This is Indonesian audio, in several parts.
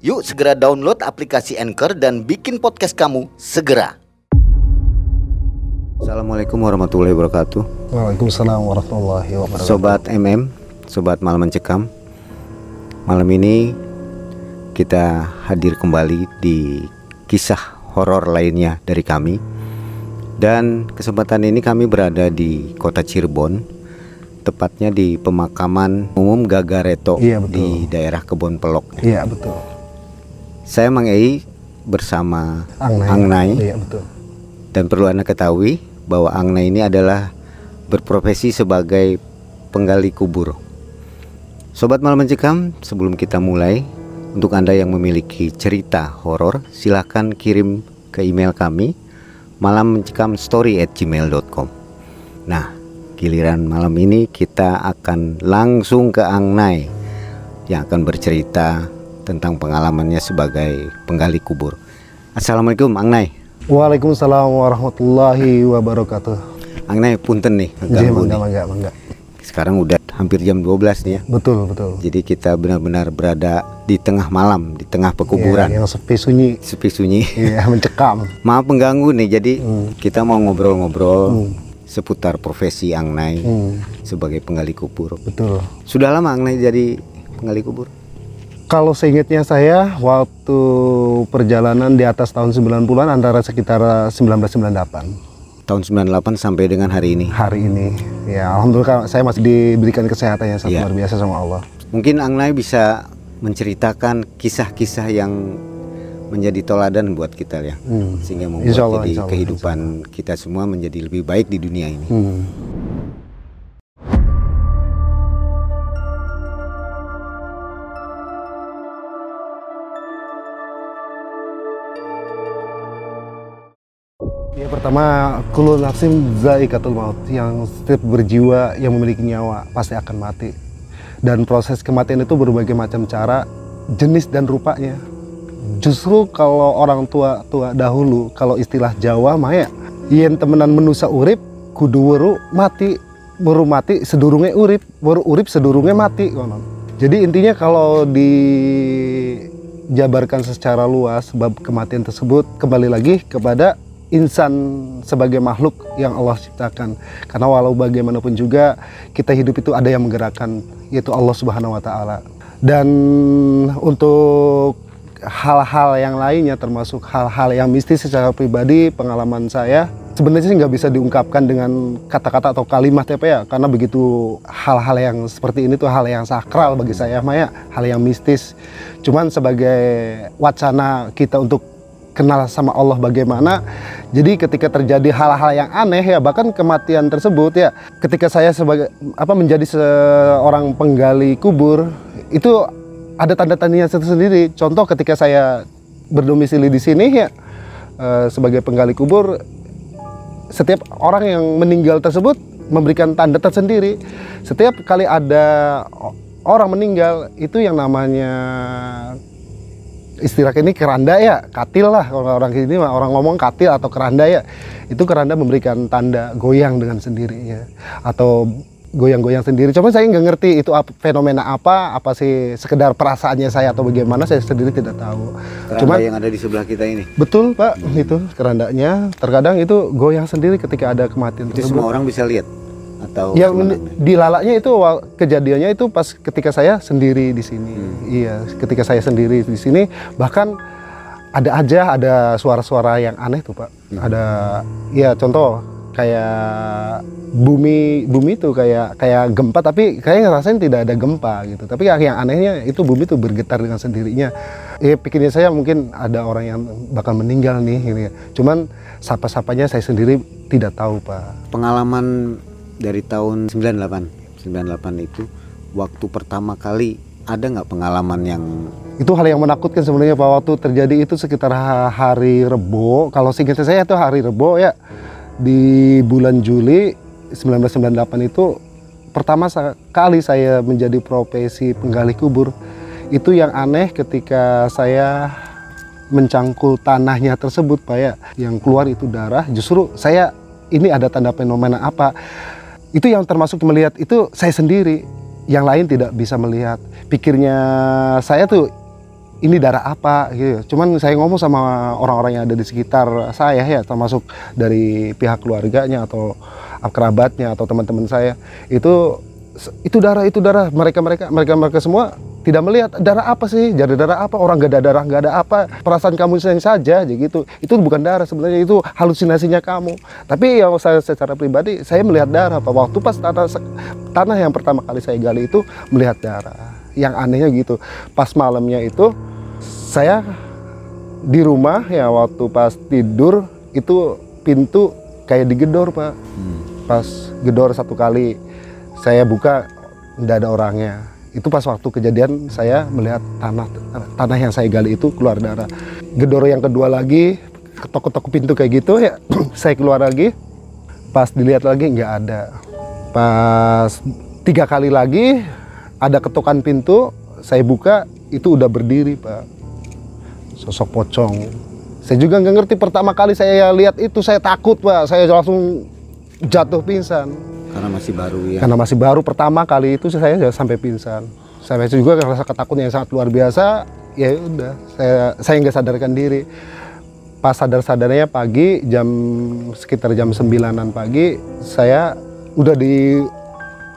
Yuk segera download aplikasi Anchor dan bikin podcast kamu segera. Assalamualaikum warahmatullahi wabarakatuh. Waalaikumsalam warahmatullahi wabarakatuh. Sobat MM, sobat malam mencekam. Malam ini kita hadir kembali di kisah horor lainnya dari kami. Dan kesempatan ini kami berada di kota Cirebon, tepatnya di pemakaman umum Gagareto Iya, betul. di daerah Kebon Pelok. Iya betul. Saya Mang Ei bersama Angnai. Angnai. Iya betul. Dan perlu Anda ketahui bahwa Angna ini adalah berprofesi sebagai penggali kubur. Sobat malam mencekam, sebelum kita mulai, untuk Anda yang memiliki cerita horor, silahkan kirim ke email kami malammencekamstory@gmail.com. Nah, giliran malam ini kita akan langsung ke Angnai yang akan bercerita tentang pengalamannya sebagai penggali kubur. Assalamualaikum Angnai. Waalaikumsalam warahmatullahi wabarakatuh. Angnai punten nih Jadi ngeganggu mangga nih. mangga mangga. Sekarang udah hampir jam 12 nih ya. Betul betul. Jadi kita benar-benar berada di tengah malam, di tengah pekuburan. Iya, yang sepi sunyi. Sepi sunyi. Iya mencekam. Maaf pengganggu nih. Jadi Hmm. kita mau ngobrol-ngobrol Hmm. seputar profesi Angnai Hmm, sebagai penggali kubur. betul. Sudah lama Angnai jadi penggali kubur? Kalau seingatnya saya waktu perjalanan di atas tahun 90-an antara sekitar 1998 Tahun 98 sampai dengan hari ini. hari ini. Ya alhamdulillah saya masih diberikan kesehatan yang sangat Iya. luar biasa sama Allah. Mungkin Angnai bisa menceritakan kisah-kisah yang menjadi toladan buat kita ya. Hmm. Sehingga membuat Insya Allah, jadi insya Allah, kehidupan kita semua menjadi lebih baik di dunia ini. Hmm. Pertama kulul nafsim zaikatul maut yang setiap berjiwa yang memiliki nyawa pasti akan mati. Dan proses kematian itu berbagai macam cara jenis dan rupanya. Justru kalau orang tua tua dahulu kalau istilah Jawa maya yen temenan menusa urip kudu weru mati. Weru mati sedurunge urip weru urip sedurunge mati konon jadi intinya kalau dijabarkan secara luas bab kematian tersebut kembali lagi kepada insan sebagai makhluk yang Allah ciptakan. Karena walau bagaimanapun juga kita hidup itu ada yang menggerakkan yaitu Allah Subhanahu wa taala. Dan untuk hal-hal yang lainnya termasuk hal-hal yang mistis secara pribadi pengalaman saya sebenarnya sih nggak bisa diungkapkan dengan kata-kata atau kalimat ya Pak ya. Karena begitu hal-hal yang seperti ini tuh hal yang sakral bagi saya Maya hal yang mistis. Cuman sebagai wacana kita untuk kenal sama Allah bagaimana jadi ketika terjadi hal-hal yang aneh ya bahkan kematian tersebut ya ketika saya sebagai apa menjadi seorang penggali kubur itu ada tanda tandanya tersendiri. Contoh ketika saya berdomisili di sini ya eh, sebagai penggali kubur, setiap orang yang meninggal tersebut memberikan tanda tersendiri. Setiap kali ada orang meninggal itu yang namanya istilah ini keranda ya, katil lah kalau orang ini mah orang ngomong katil atau keranda ya. Itu keranda memberikan tanda goyang dengan sendirinya atau goyang-goyang sendiri. Cuma saya nggak ngerti itu apa, fenomena apa, apa sih sekedar perasaannya saya atau bagaimana saya sendiri tidak tahu. Keranda Cuma yang ada di sebelah kita ini. betul Pak itu kerandanya. Terkadang itu goyang sendiri ketika ada kematian Itu tersebut. semua orang bisa lihat atau Ya gimana? di lalanya itu kejadiannya itu pas ketika saya sendiri di sini. Iya, ketika saya sendiri di sini bahkan ada aja ada suara-suara yang aneh tuh, Pak. Ada ya contoh kayak bumi bumi itu kayak kayak gempa tapi kayak ngerasain tidak ada gempa gitu. Tapi yang, anehnya itu bumi itu bergetar dengan sendirinya. Ya pikirnya saya mungkin ada orang yang bakal meninggal nih gitu ya. Cuman sapa-sapanya saya sendiri tidak tahu, Pak. pengalaman dari tahun 98 98 itu waktu pertama kali ada nggak pengalaman yang itu hal yang menakutkan sebenarnya Pak. Waktu terjadi itu sekitar ha- hari Rebo. Kalau singkat saya itu hari Rebo ya. Di bulan Juli 1998 itu pertama kali saya menjadi profesi penggali kubur. Itu yang aneh ketika saya mencangkul tanahnya tersebut Pak ya. Yang keluar itu darah. Justru saya ini ada tanda fenomena apa itu yang termasuk melihat itu saya sendiri. Yang lain tidak bisa melihat. Pikirnya saya tuh ini darah apa gitu. Cuman saya ngomong sama orang-orang yang ada di sekitar saya ya, termasuk dari pihak keluarganya atau kerabatnya atau teman-teman saya. Itu itu darah itu darah. Mereka mereka mereka mereka semua tidak melihat darah apa sih? Jadi darah apa? Orang gak ada darah gak ada apa? Perasaan kamu yang saja jadi gitu. Itu bukan darah sebenarnya itu halusinasinya kamu. Tapi yang saya secara pribadi saya melihat darah Pak. waktu pas tanah tanah yang pertama kali saya gali itu melihat darah. Yang anehnya gitu pas malamnya itu saya di rumah ya waktu pas tidur itu pintu kayak digedor pak. Pas gedor satu kali saya buka tidak ada orangnya itu pas waktu kejadian saya melihat tanah tanah yang saya gali itu keluar darah. Gedor yang kedua lagi ketok-ketok pintu kayak gitu ya saya keluar lagi. Pas dilihat lagi nggak ada. Pas tiga kali lagi ada ketukan pintu saya buka itu udah berdiri pak. Sosok pocong. Saya juga nggak ngerti pertama kali saya lihat itu saya takut pak. Saya langsung jatuh pingsan karena masih baru ya. Karena masih baru pertama kali itu saya sampai pingsan. Saya juga rasa ketakutan yang sangat luar biasa ya udah saya saya nggak sadarkan diri. Pas sadar sadarnya pagi jam sekitar jam sembilanan pagi saya udah di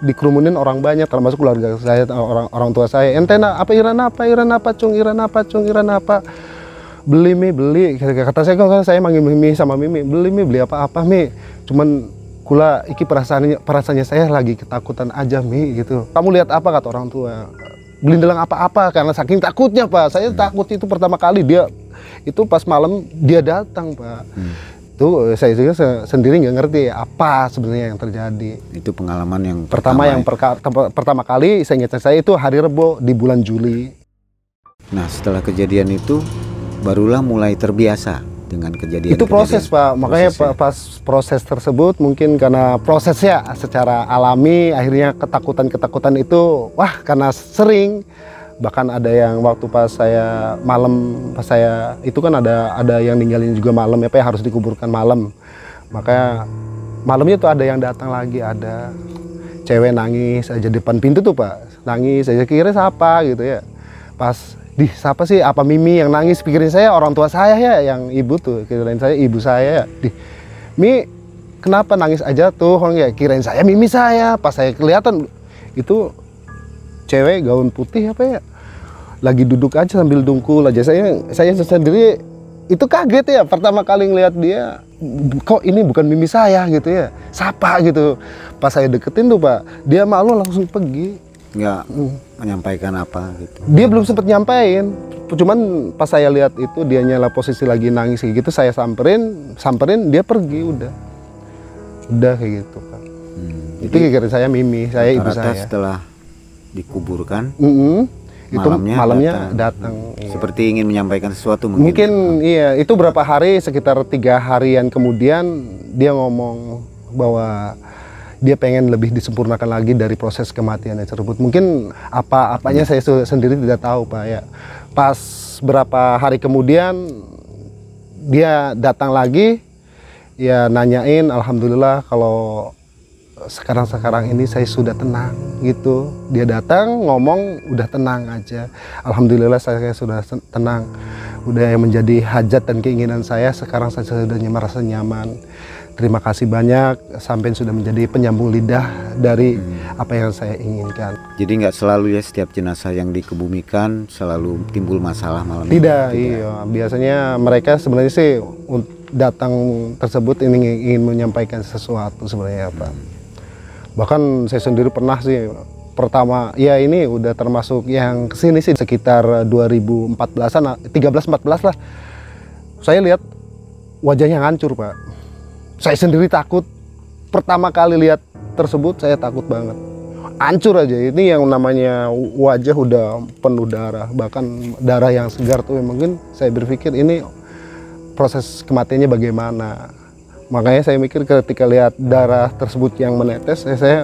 dikerumunin orang banyak termasuk keluarga saya orang orang tua saya. Entena apa iran apa iran apa cung? Iran apa cung? Iran apa? Beli mie beli. Kata saya kan saya manggil mie sama mimi beli mie beli apa apa mie cuman kula iki perasaannya perasaannya saya lagi ketakutan aja mi gitu. Kamu lihat apa kata orang tua? Belindelang apa-apa karena saking takutnya pak. Saya takut itu pertama kali dia itu pas malam dia datang pak. Hmm. itu saya juga se- sendiri nggak ngerti apa sebenarnya yang terjadi. Itu pengalaman yang pertama yang ya. perka- pertama kali saya ingat saya itu hari Rebo di bulan Juli. Nah setelah kejadian itu barulah mulai terbiasa dengan kejadian itu proses pak. Makanya Prosesnya. pa- pas proses tersebut mungkin karena prosesnya secara alami akhirnya ketakutan ketakutan itu wah karena sering. Bahkan ada yang waktu pas saya malam pas saya itu kan ada ada yang ninggalin juga malam ya pak yang harus dikuburkan malam. Makanya malamnya tuh ada yang datang lagi ada cewek nangis aja depan pintu tuh pak. Nangis aja kira siapa? gitu ya. Pas di siapa sih? Apa Mimi yang nangis? Pikirin saya orang tua saya ya yang ibu tuh. Kirain saya ibu saya ya. Di Mi kenapa nangis aja tuh? Orang ya kirain saya Mimi saya. Pas saya kelihatan itu cewek gaun putih apa ya? Lagi duduk aja sambil dungkul aja. Saya saya sendiri itu kaget ya pertama kali ngelihat dia kok ini bukan mimi saya? gitu ya. Siapa? gitu. Pas saya deketin tuh pak dia malu langsung pergi nggak Hmm. menyampaikan apa gitu dia belum sempat nyampain cuman pas saya lihat itu dia nyala posisi lagi nangis kayak gitu saya samperin samperin dia pergi udah udah kayak gitu pak Hmm, itu kira saya mimi saya ibu saya setelah dikuburkan Mm-mm. itu Malamnya malamnya datang. datang, iya. seperti ingin menyampaikan sesuatu mungkin, mungkin iya itu berapa hari sekitar tiga harian kemudian dia ngomong bahwa dia pengen lebih disempurnakan lagi dari proses kematian tersebut. Mungkin apa apanya saya sendiri tidak tahu pak ya. Pas berapa hari kemudian dia datang lagi ya nanyain alhamdulillah kalau sekarang sekarang ini saya sudah tenang gitu. Dia datang ngomong udah tenang aja. Alhamdulillah saya sudah tenang. Udah yang menjadi hajat dan keinginan saya sekarang saya sudah merasa nyaman terima kasih banyak. Sampai sudah menjadi penyambung lidah dari apa yang saya inginkan. Jadi nggak selalu ya setiap jenazah yang dikebumikan selalu timbul masalah malam itu. tidak iya. Biasanya mereka sebenarnya sih datang tersebut ini ingin menyampaikan sesuatu sebenarnya pak. Bahkan saya sendiri pernah sih pertama ya ini udah termasuk yang ke sini sih sekitar 2014an 13 14 lah. Saya lihat wajahnya hancur pak saya sendiri takut. Pertama kali lihat tersebut saya takut banget. Hancur aja. Ini yang namanya wajah udah penuh darah. Bahkan darah yang segar tuh mungkin saya berpikir ini proses kematiannya bagaimana. Makanya saya mikir ketika lihat darah tersebut yang menetes saya, saya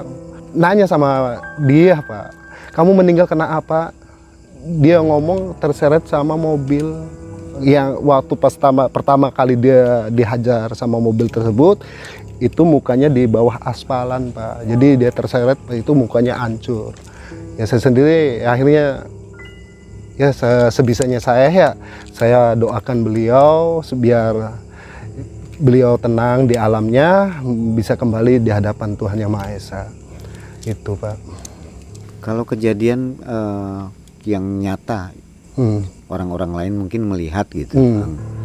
nanya sama dia pak kamu meninggal kena apa? Dia ngomong terseret sama mobil yang waktu pas pertama, pertama kali dia dihajar sama mobil tersebut itu mukanya di bawah aspalan pak. Jadi dia terseret itu mukanya hancur. Ya saya sendiri akhirnya ya se sebisanya saya ya saya doakan beliau biar beliau tenang di alamnya bisa kembali di hadapan Tuhan yang Maha Esa. Itu pak. Kalau kejadian uh, yang nyata hmm. orang-orang lain mungkin melihat gitu hmm.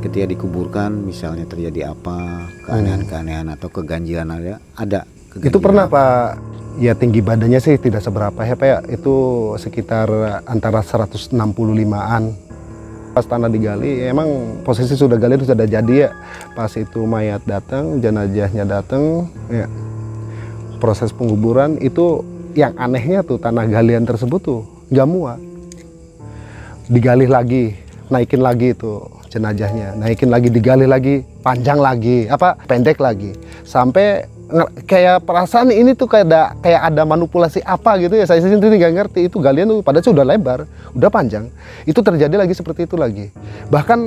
Ketika dikuburkan misalnya terjadi apa keanehan-keanehan atau keganjilan ada ada keganjilan. itu pernah pak? Ya tinggi badannya sih tidak seberapa ya pak ya. Itu sekitar antara 165an pas tanah digali emang posisi sudah gali itu sudah jadi ya. Pas itu mayat datang jenazahnya datang ya. Proses penguburan itu yang anehnya tuh tanah galian tersebut tuh nggak muat digali lagi naikin lagi itu jenazahnya. Naikin lagi digali lagi panjang lagi apa pendek lagi. Sampai kayak perasaan ini tuh kayak ada kayak ada manipulasi apa gitu ya. Saya sendiri nggak ngerti itu galian tuh padahal sudah lebar udah panjang. Itu terjadi lagi seperti itu lagi. Bahkan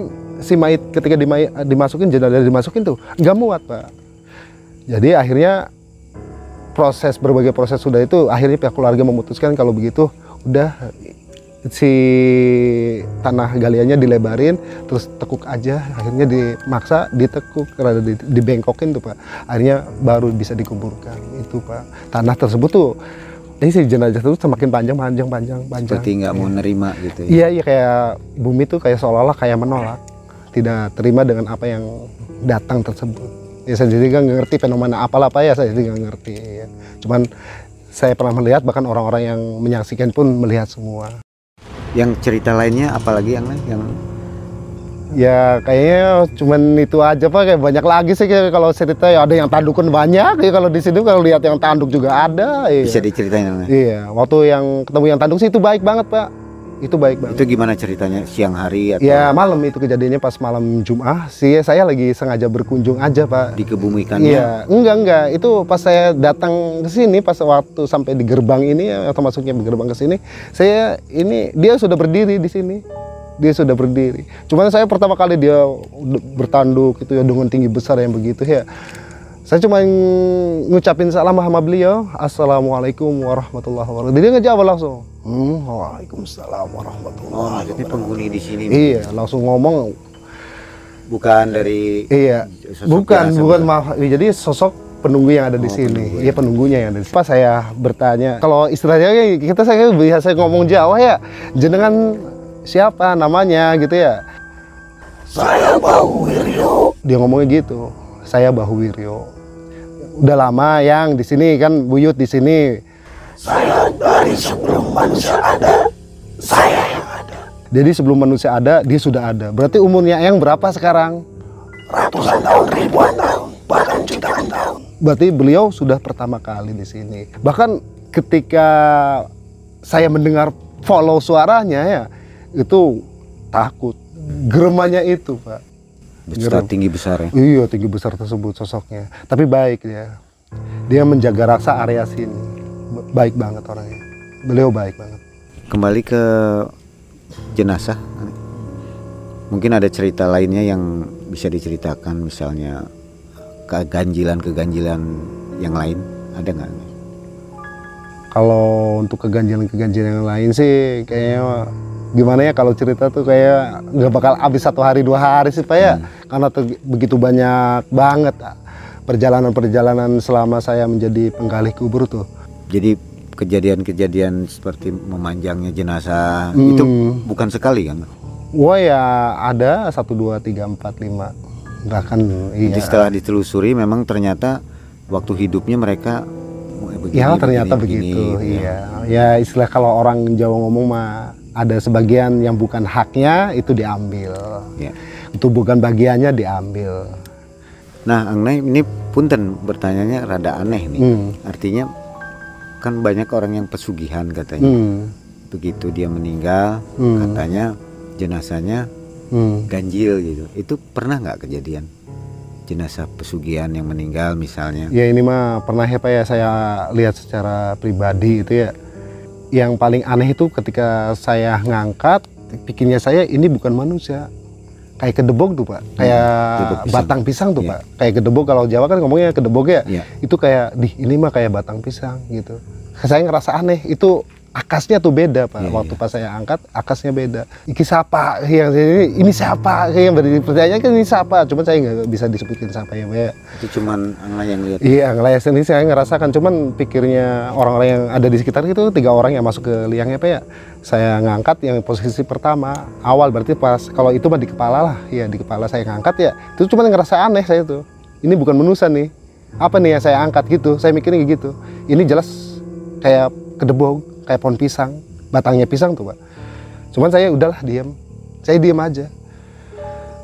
si mayit ketika dimay, dimasukin jenazah dimasukin tuh nggak muat pak. Jadi akhirnya proses berbagai proses sudah itu akhirnya pihak keluarga memutuskan kalau begitu udah si tanah galiannya dilebarin terus tekuk aja akhirnya dimaksa ditekuk di, dibengkokin tuh pak. Akhirnya baru bisa dikuburkan. Itu pak. Tanah tersebut tuh ini si jenazah itu semakin panjang panjang panjang panjang. Seperti nggak mau nerima gitu ya? Iya iya kayak bumi tuh kayak seolah-olah kayak menolak tidak terima dengan apa yang datang tersebut. Ya saya kan nggak ngerti fenomena apalah apa ya saya sendiri nggak ngerti ya. cuman saya pernah melihat bahkan orang-orang yang menyaksikan pun melihat semua yang cerita lainnya apalagi yang lain yang ya kayaknya cuman itu aja pak. Kayak banyak lagi sih kayak kalau cerita ya ada yang tandukun banyak. Ya kalau di sini kalau lihat yang tanduk juga ada iya. bisa diceritain iya waktu yang ketemu yang tanduk sih itu baik banget pak itu baik banget. Itu gimana ceritanya? Siang hari atau? Ya malam itu kejadiannya pas malam Jumat. Sih saya lagi sengaja berkunjung aja pak. Dikebumikannya? Iya, enggak enggak. Itu pas saya datang ke sini, pas waktu sampai di gerbang ini atau masuknya di gerbang ke sini, saya ini dia sudah berdiri di sini. Dia sudah berdiri. Cuman saya pertama kali dia bertanduk itu ya dengan tinggi besar yang begitu ya saya cuma ngucapin salam sama beliau assalamualaikum warahmatullahi wabarakatuh dia ngejawab langsung hmm, waalaikumsalam warahmatullahi oh, jadi penghuni di sini iya langsung ngomong bukan dari iya bukan bukan maaf jadi sosok penunggu yang ada di oh, sini. Iya penunggunya yang ada di sini. Pas saya bertanya, kalau istilahnya kita saya biasa ngomong Jawa ya, jenengan siapa namanya gitu ya. Saya Bahu Wiryo. Dia ngomongnya gitu. Saya Bahu Wiryo udah lama yang di sini kan buyut di sini. Saya dari sebelum manusia ada, saya yang ada. Jadi sebelum manusia ada, dia sudah ada. Berarti umurnya yang berapa sekarang? Ratusan tahun, ribuan tahun, bahkan jutaan tahun. Berarti beliau sudah pertama kali di sini. Bahkan ketika saya mendengar follow suaranya ya, itu takut. Geremanya itu, Pak besar tinggi besar ya? Iya tinggi besar tersebut sosoknya. Tapi baik dia. Dia menjaga raksa area sini baik banget orangnya. Beliau baik banget. Kembali ke jenazah. Mungkin ada cerita lainnya yang bisa diceritakan misalnya keganjilan-keganjilan yang lain. Ada nggak? Kalau untuk keganjilan-keganjilan yang lain sih kayaknya gimana ya kalau cerita tuh kayak nggak bakal habis satu hari dua hari sih pak ya hmm. karena tuh begitu banyak banget perjalanan-perjalanan selama saya menjadi penggali kubur tuh jadi kejadian-kejadian seperti memanjangnya jenazah hmm. itu bukan sekali kan wah ya ada satu dua tiga empat lima bahkan iya. Jadi setelah ditelusuri memang ternyata waktu hidupnya mereka begini, ya ternyata begini, begitu begini, iya ya istilah kalau orang Jawa ngomong mah ada sebagian yang bukan haknya itu diambil. Ya. Itu bukan bagiannya diambil. Nah, Angnai ini punten bertanyanya rada aneh nih. Hmm. Artinya kan banyak orang yang pesugihan katanya. Hmm. Begitu dia meninggal, Hmm. katanya jenazahnya Hmm. ganjil gitu. Itu pernah nggak kejadian? Jenazah pesugihan yang meninggal misalnya. Ya ini mah pernah ya Pak ya saya lihat secara pribadi itu ya. Yang paling aneh itu ketika saya ngangkat, pikirnya saya ini bukan manusia. Kayak kedebok tuh Pak. Kayak kedebok pisang. batang pisang tuh Iya. Pak. Kayak kedebok kalau Jawa kan ngomongnya kedebok ya. Iya. Itu kayak di ini mah kayak batang pisang gitu. Saya ngerasa aneh itu akasnya tuh beda Pak. Iya, Waktu pas saya angkat akasnya beda. Iki siapa? Yang ini, ini siapa? Yang dipercaya kan ini siapa? Cuma saya nggak bisa disebutin siapa ya Pak ya. Itu cuman Angga yang lihat. Iya, ngelayas sendiri saya ngerasakan. Cuman pikirnya orang-orang yang ada di sekitar itu tiga orang yang masuk ke liangnya pak ya. Saya ngangkat yang posisi pertama awal berarti pas kalau itu mah di kepala lah, ya di kepala saya ngangkat ya. Itu cuma ngerasa aneh saya tuh. Ini bukan manusia nih. Apa nih yang saya angkat gitu? Saya mikirnya gitu. Ini jelas kayak kedebok, kayak pohon pisang, batangnya pisang tuh pak. Cuman saya udahlah diam. Saya diam aja.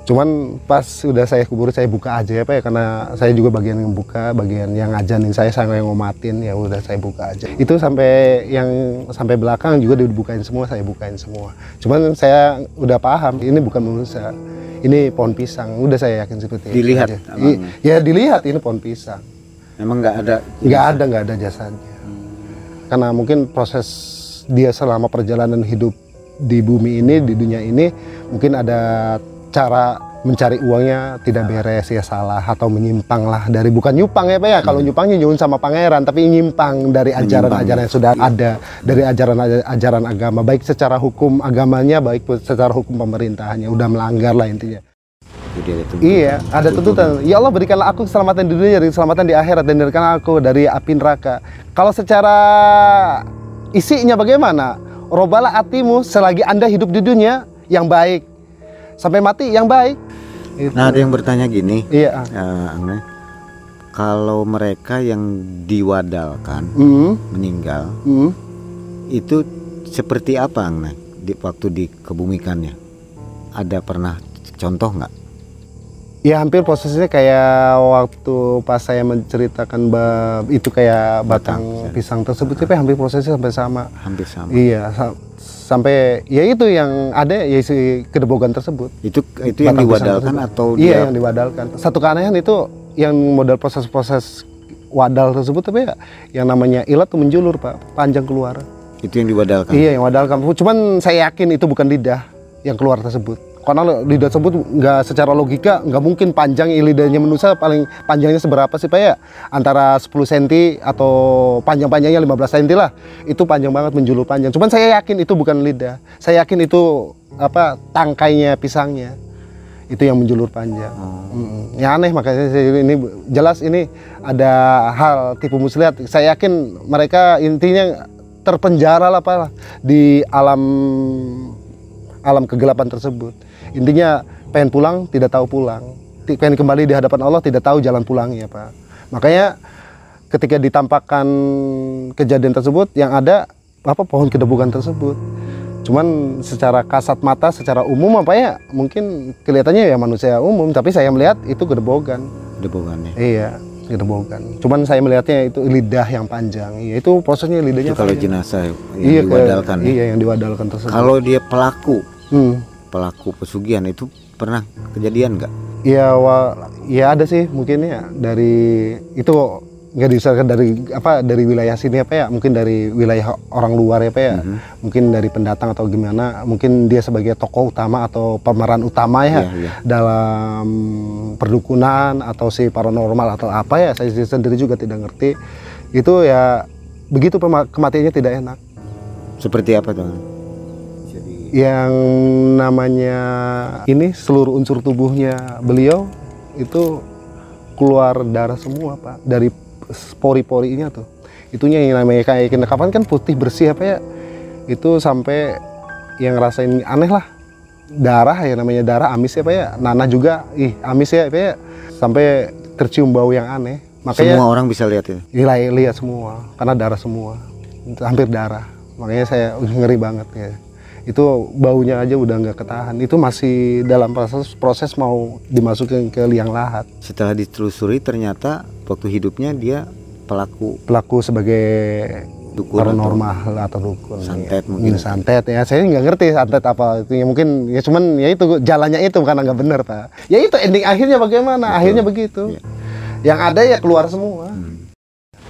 Cuman pas udah saya kubur saya buka aja ya Pak ya karena saya juga bagian yang buka, bagian yang ngajanin saya, saya yang ngomatin ya udah saya buka aja. Itu sampai yang sampai belakang juga dibukain semua, saya bukain semua. Cuman saya udah paham ini bukan manusia. Ini pohon pisang, udah saya yakin seperti itu Dilihat, aja. abang. I- ya dilihat ini pohon pisang. Memang nggak ada. Nggak ada nggak ada jasanya. Karena mungkin proses dia selama perjalanan hidup di bumi ini di dunia ini mungkin ada cara mencari uangnya tidak beres ya salah atau menyimpang lah dari bukan nyupang ya pak ya. Kalau nyupangnya nyuun sama pangeran tapi nyimpang dari ajaran-ajaran yang sudah ada dari ajaran-ajaran agama baik secara hukum agamanya baik secara hukum pemerintahannya udah melanggar lah intinya Dia itu. Iya, ada tuntutan. Ya Allah berikanlah aku keselamatan di dunia dan keselamatan di akhirat dan berikanlah aku dari api neraka. Kalau secara isinya bagaimana? Robalah hatimu selagi Anda hidup di dunia yang baik. Sampai mati yang baik. Itu. Nah ada yang bertanya gini, Iya. Angga, kalau mereka yang diwadalkan Hmm, meninggal hmm. itu seperti apa Angga di waktu dikebumikannya? Ada pernah contoh nggak? Ya hampir posisinya kayak waktu pas saya menceritakan bab itu kayak batang, Batang, pisang tersebut, tapi hampir prosesnya sampai sama. Hampir sama. Iya, sa- sampai ya itu yang ada ya si kedebogan tersebut. Itu itu yang Batang diwadalkan atau iya dia yang diwadalkan. Satu keanehan itu yang modal proses-proses wadal tersebut tapi ya yang namanya ilat tuh menjulur pak, panjang keluar. itu yang diwadalkan? Iya yang wadalkan. Cuman saya yakin itu bukan lidah yang keluar tersebut. Karena lidah tersebut nggak secara logika nggak mungkin panjang lidahnya manusia paling panjangnya seberapa sih pak ya? Antara 10 cm atau panjang-panjangnya 15 cm lah. Itu panjang banget menjulur panjang. Cuman saya yakin itu bukan lidah. Saya yakin itu apa tangkainya pisangnya. Itu yang menjulur panjang. Mm-mm. Ya aneh makanya saya- ini jelas ini ada hal tipu muslihat. Saya yakin mereka intinya terpenjara lah pak di alam alam kegelapan tersebut. Intinya pengen pulang tidak tahu pulang, pengen kembali di hadapan Allah tidak tahu jalan pulangnya pak. Makanya ketika ditampakkan kejadian tersebut yang ada apa pohon kedebukan tersebut. Cuman secara kasat mata, secara umum apa ya mungkin kelihatannya ya manusia umum, tapi saya melihat itu gedebogan. Debogannya. Iya, gedebogan. Cuman saya melihatnya itu lidah yang panjang. Iya, itu prosesnya lidahnya Itu kalau panjang. jenazah yang iya, diwadalkan. ya. Iya, yang diwadalkan tersebut. Kalau dia pelaku, Hmm. Pelaku pesugihan itu pernah kejadian nggak? Ya, wa, ya ada sih mungkin ya dari itu nggak diusahakan dari apa dari wilayah sini apa ya mungkin dari wilayah orang luar ya pak ya Mhm. mungkin dari pendatang atau gimana mungkin dia sebagai tokoh utama atau pemeran utama ya Iya, iya. dalam perdukunan atau si paranormal atau apa ya saya sendiri juga tidak ngerti itu ya begitu kematiannya tidak enak Seperti apa tuh? Yang namanya ini seluruh unsur tubuhnya beliau itu keluar darah semua pak. Dari pori-porinya tuh. Itunya yang namanya kayak ikan kapan kan putih bersih apa ya? Itu sampai yang ngerasain aneh lah. Darah ya namanya darah amis ya pak ya. Nanah juga ih amis ya pak ya. Sampai tercium bau yang aneh. Makanya Semua orang bisa lihat itu. Nilai lihat semua karena darah semua. Hampir darah. Makanya saya ngeri banget ya itu baunya aja udah nggak ketahan. Itu masih dalam proses proses mau dimasukin ke liang lahat. Setelah ditelusuri ternyata waktu hidupnya dia pelaku. Pelaku sebagai Dukun paranormal atau dukun Santet ya. mungkin. santet. Ya saya nggak ngerti santet apa itu. Ya mungkin ya cuman ya itu jalannya itu karena nggak benar pak. Ya itu ending akhirnya bagaimana? Akhirnya begitu. Iya. yang ada ya keluar semua.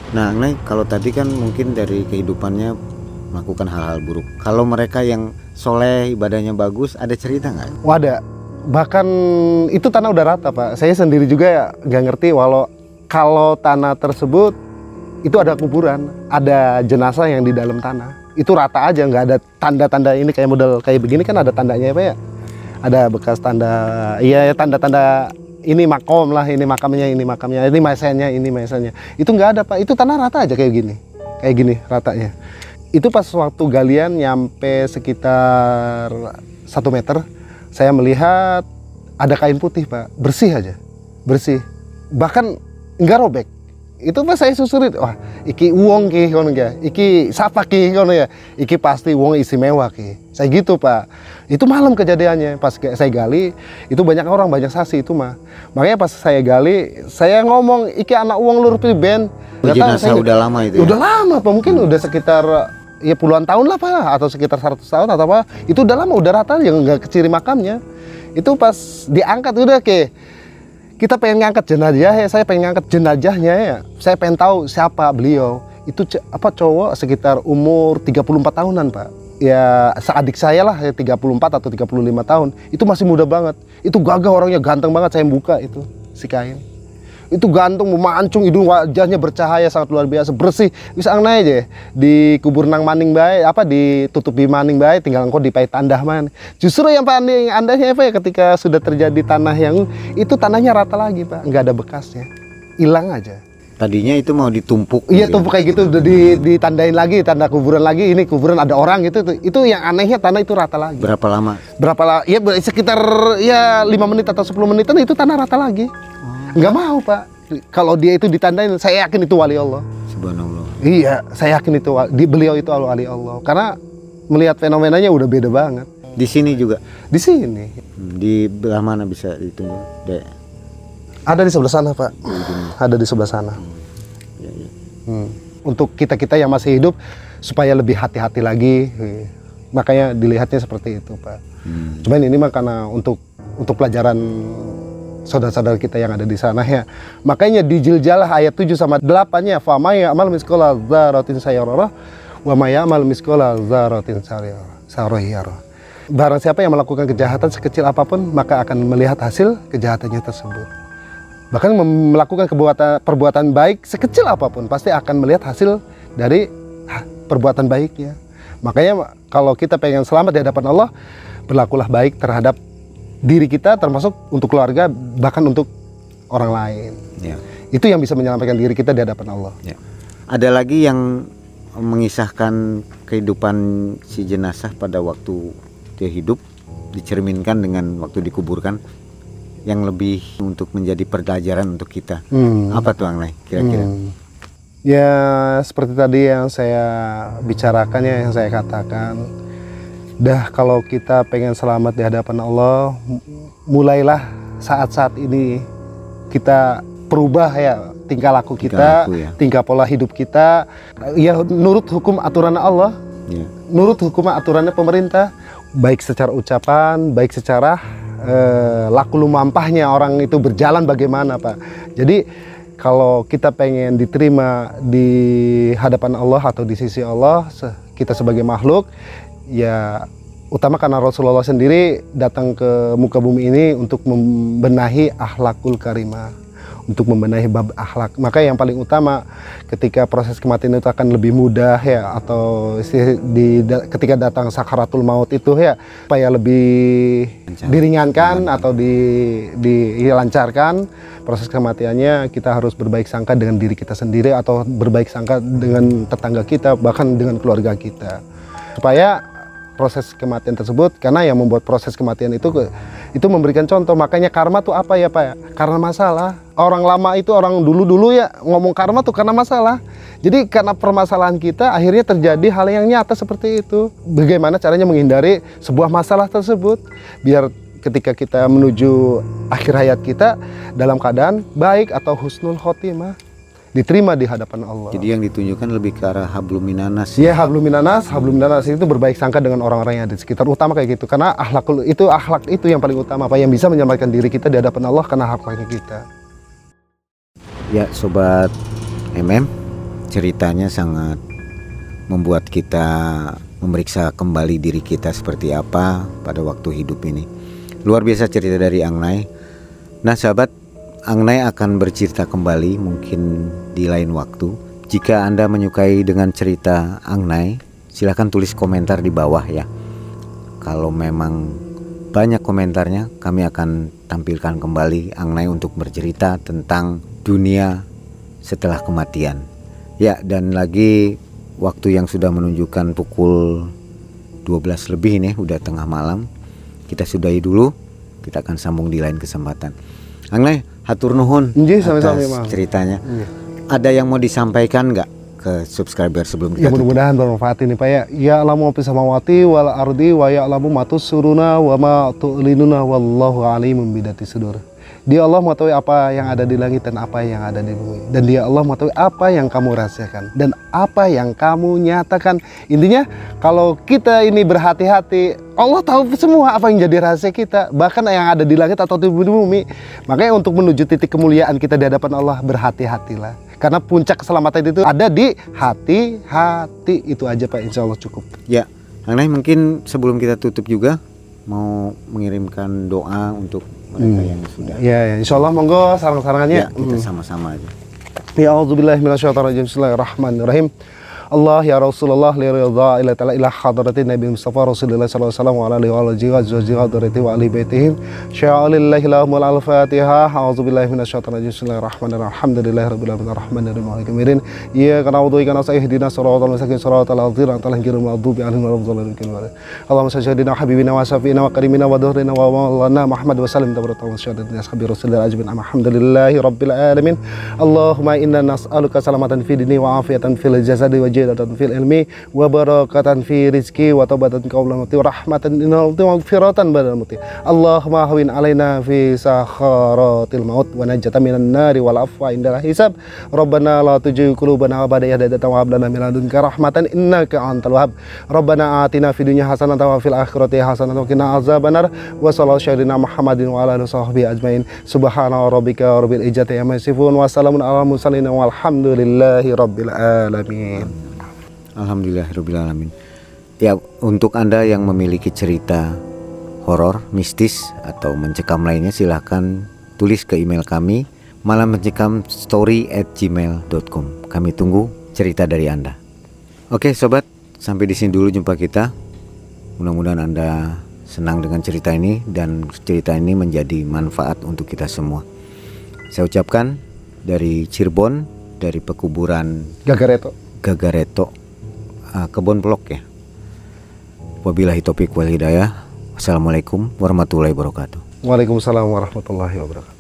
Nah, Nay, kalau tadi kan mungkin dari kehidupannya melakukan hal-hal buruk. Kalau mereka yang soleh, ibadahnya bagus, ada cerita nggak? Wadah, bahkan itu tanah udah rata pak. Saya sendiri juga ya nggak ngerti walau kalau tanah tersebut itu ada kuburan, ada jenazah yang di dalam tanah. Itu rata aja, nggak ada tanda-tanda ini kayak model kayak begini kan ada tandanya ya pak ya. Ada bekas tanda, iya ya tanda-tanda ini makom lah, ini makamnya, ini makamnya, ini mesennya, ini mesennya. Itu nggak ada pak, itu tanah rata aja kayak gini, kayak gini ratanya. Itu pas waktu galian nyampe sekitar satu meter, saya melihat ada kain putih pak. Bersih aja. Bersih. Bahkan nggak robek. Itu pas saya susurin. Wah iki uang ki kono ya. Iki siapa ki kono ya. Iki pasti uang istimewa ki. Saya gitu pak. Itu malam kejadiannya. Pas saya gali itu banyak orang banyak saksi itu mah makanya pas saya gali saya ngomong iki anak uang lur ben. Nggak tahu, Jenazah saya- udah lama itu ya? udah lama pak. Mungkin udah sekitar ya puluhan tahun lah pak atau sekitar 100 tahun atau apa itu udah lama udah rata yang nggak keciri makamnya. Itu pas diangkat udah ke kita pengen ngangkat jenazah ya saya pengen ngangkat jenazahnya ya. Saya pengen tahu siapa beliau. Itu apa cowok sekitar umur 34 tahunan pak. Ya seadik saya lah ya 34 atau 35 tahun. Itu masih muda banget. Itu gagah orangnya ganteng banget saya buka itu si kain itu gantung memancung hidung wajahnya bercahaya sangat luar biasa. Bersih. Bisa naik aja. Di kubur nang maning baik apa ditutupi maning baik tinggal engkau dipai tandah man. Justru yang paling andahnya apa ya ketika sudah terjadi tanah yang itu tanahnya rata lagi pak. Nggak ada bekasnya. Hilang aja. Tadinya itu mau ditumpuk. iya gitu. tuh kayak gitu. Udah di, ditandain lagi tanda kuburan lagi. Ini kuburan ada orang gitu tuh. itu yang anehnya tanah itu rata lagi. Berapa lama? berapa lah ya sekitar ya lima menit atau 10 menitan itu tanah rata lagi nggak mau pak kalau dia itu ditandain saya yakin itu wali Allah Subhanallah. iya saya yakin itu di beliau itu wali Allah karena melihat fenomenanya udah beda banget Di sini juga. di sini Hmm, Di belah mana bisa ditunjuk? Dek. ada di sebelah sana pak ada di sebelah sana Ya, ya. Hmm. untuk kita kita yang masih hidup supaya lebih hati-hati lagi makanya dilihatnya seperti itu pak Hmm. Cuman ini mah karena untuk untuk pelajaran saudara-saudara kita yang ada di sana ya. Makanya di Jiljalah ayat 7 sama 8-nya fama amal miskola dzaratin sayyarah wa may amal miskola dzaratin sarayarah. Barang siapa yang melakukan kejahatan sekecil apa pun maka akan melihat hasil kejahatannya tersebut. Bahkan melakukan kebuatan perbuatan baik sekecil apa pun pasti akan melihat hasil dari perbuatan baiknya. Makanya kalau kita pengen selamat di hadapan Allah, berlakulah baik terhadap diri kita termasuk untuk keluarga bahkan untuk orang lain. Ya. Itu yang bisa menyelamatkan diri kita di hadapan Allah. Ya. Ada lagi yang mengisahkan kehidupan si jenazah pada waktu dia hidup dicerminkan dengan waktu dikuburkan yang lebih untuk menjadi pelajaran untuk kita. Hmm. Apa tuh Ang Nay, kira-kira? Hmm. Ya seperti tadi yang saya bicarakan ya yang saya katakan. Dah kalau kita pengen selamat di hadapan Allah, mulailah saat-saat ini kita perubah ya tingkah laku Tingkah kita, laku ya. tingkah pola hidup kita, ya nurut hukum aturan Allah, Ya. nurut hukum aturannya pemerintah, baik secara ucapan, baik secara eh, laku lumampahnya orang itu berjalan bagaimana pak. Jadi kalau kita pengen diterima di hadapan Allah atau di sisi Allah, kita sebagai makhluk, ya utama karena Rasulullah sendiri datang ke muka bumi ini untuk membenahi akhlakul karimah untuk membenahi bab akhlak. Maka yang paling utama ketika proses kematian itu akan lebih mudah ya atau di ketika datang sakaratul maut itu ya supaya lebih Lancar. diringankan atau di dilancarkan proses kematiannya kita harus berbaik sangka dengan diri kita sendiri atau berbaik sangka dengan tetangga kita bahkan dengan keluarga kita supaya proses kematian tersebut karena yang membuat proses kematian itu itu memberikan contoh. Makanya karma tuh apa ya pak ya? Karena masalah. Orang lama itu orang dulu dulu ya ngomong karma tuh karena masalah. Jadi karena permasalahan kita akhirnya terjadi hal yang nyata seperti itu. Bagaimana caranya menghindari sebuah masalah tersebut? Biar ketika kita menuju akhir hayat kita dalam keadaan baik atau husnul khotimah diterima di hadapan Allah. Jadi yang ditunjukkan lebih ke arah hablum minanas. Ya hablum minanas, hablum minanas itu berbaik sangka dengan orang-orang yang ada di sekitar utama kayak gitu. Karena akhlak itu akhlak itu yang paling utama apa yang bisa menyelamatkan diri kita di hadapan Allah karena akhlaknya kita. Ya sobat MM, ceritanya sangat membuat kita memeriksa kembali diri kita seperti apa pada waktu hidup ini. Luar biasa cerita dari Angnai. Nah sahabat, Angnai akan bercerita kembali mungkin di lain waktu. Jika Anda menyukai dengan cerita Angnai, silahkan tulis komentar di bawah ya. Kalau memang banyak komentarnya, kami akan tampilkan kembali Angnai untuk bercerita tentang dunia setelah kematian. Ya, dan lagi waktu yang sudah menunjukkan pukul 12 lebih nih, udah tengah malam. Kita sudahi dulu, kita akan sambung di lain kesempatan. Angnai, hatur nuhun sami-sami, atas Mang. ceritanya. Iya. Ada yang mau disampaikan nggak ke subscriber sebelum Ya kita tutup? mudah-mudahan bermanfaat ini Pak ya. Ya alamu fi samawati wal ardi wa ya alamu ma suruna wa ma tu'linuna wallahu alimun bidati sudur. Dia Allah mengetahui apa yang ada di langit dan apa yang ada di bumi. Dan dia Allah mengetahui apa yang kamu rahasiakan dan apa yang kamu nyatakan. Intinya kalau kita ini berhati-hati, Allah tahu semua apa yang jadi rahasia kita, bahkan yang ada di langit atau di bumi. Makanya untuk menuju titik kemuliaan kita di hadapan Allah berhati-hatilah. Karena puncak keselamatan itu ada di hati-hati. Itu aja Pak, insya Allah cukup. Ya, Angnai mungkin sebelum kita tutup juga mau mengirimkan doa untuk mereka yang sudah. Ya, ya, insya Allah monggo sarang-sarangannya. Ya, kita sama-sama aja. Ya minasyaitonirrajim. Bismillahirrahmanirrahim. Allah ya Rasulullah li ridha ila ta'ala ila hadratin Nabi Mustafa Rasulullah sallallahu alaihi wasallam wa alihi wa alihi wa azwajihi wa dzurriyyatihi wa ahli baitihim. Sya'alillahi lahumul al-Fatihah. A'udzubillahi minasyaitonirrajim. Bismillahirrahmanirrahim. Alhamdulillahirabbil alamin arrahmanirrahim maliki yaumiddin. Iyyaka na'budu wa iyyaka nasta'in ihdinas siratal mustaqim siratal ladzina an'amta alaihim ghairil maghdubi alaihim waladdallin. Allahumma salli ala habibina wa syafiina wa karimina wa dhuhrina wa maulana Muhammad wa sallim tabaraka wa syahadatin ashabi rasulillah ajmain. Alhamdulillahi rabbil alamin. Allahumma inna nas'aluka salamatan fi dini wa afiatan fil jasadi wa jidatan fil ilmi wa barakatan fi rizki wa taubatan qaulan wa rahmatan inna wa maghfiratan badal muti. Allahumma hawin alaina fi sakharatil maut wa najatan minan nari wal afwa indal hisab. Rabbana la tujigh qulubana ba'da idh hadaytana wa hab lana min ladunka rahmatan innaka antal wahhab. Rabbana atina fid dunya hasanatan wa fil akhirati hasanatan wa qina azabannar. Wa sallallahu syarina Muhammadin wa ala alihi wasahbihi ajmain. Subhana rabbika rabbil izzati amma yasifun wa salamun alal mursalin walhamdulillahi rabbil alamin. Alhamdulillahirobbilalamin. Ya, untuk anda yang memiliki cerita horor, mistis atau mencekam lainnya, silahkan tulis ke email kami malam mencekam story at gmail.com. Kami tunggu cerita dari anda. Oke, sobat, sampai di sini dulu jumpa kita. Mudah-mudahan anda senang dengan cerita ini dan cerita ini menjadi manfaat untuk kita semua. Saya ucapkan dari Cirebon, dari pekuburan Gagareto. Gagareto uh, Kebon Pelok ya. Wabillahi taufiq wal hidayah. Wassalamualaikum warahmatullahi wabarakatuh. Waalaikumsalam warahmatullahi wabarakatuh.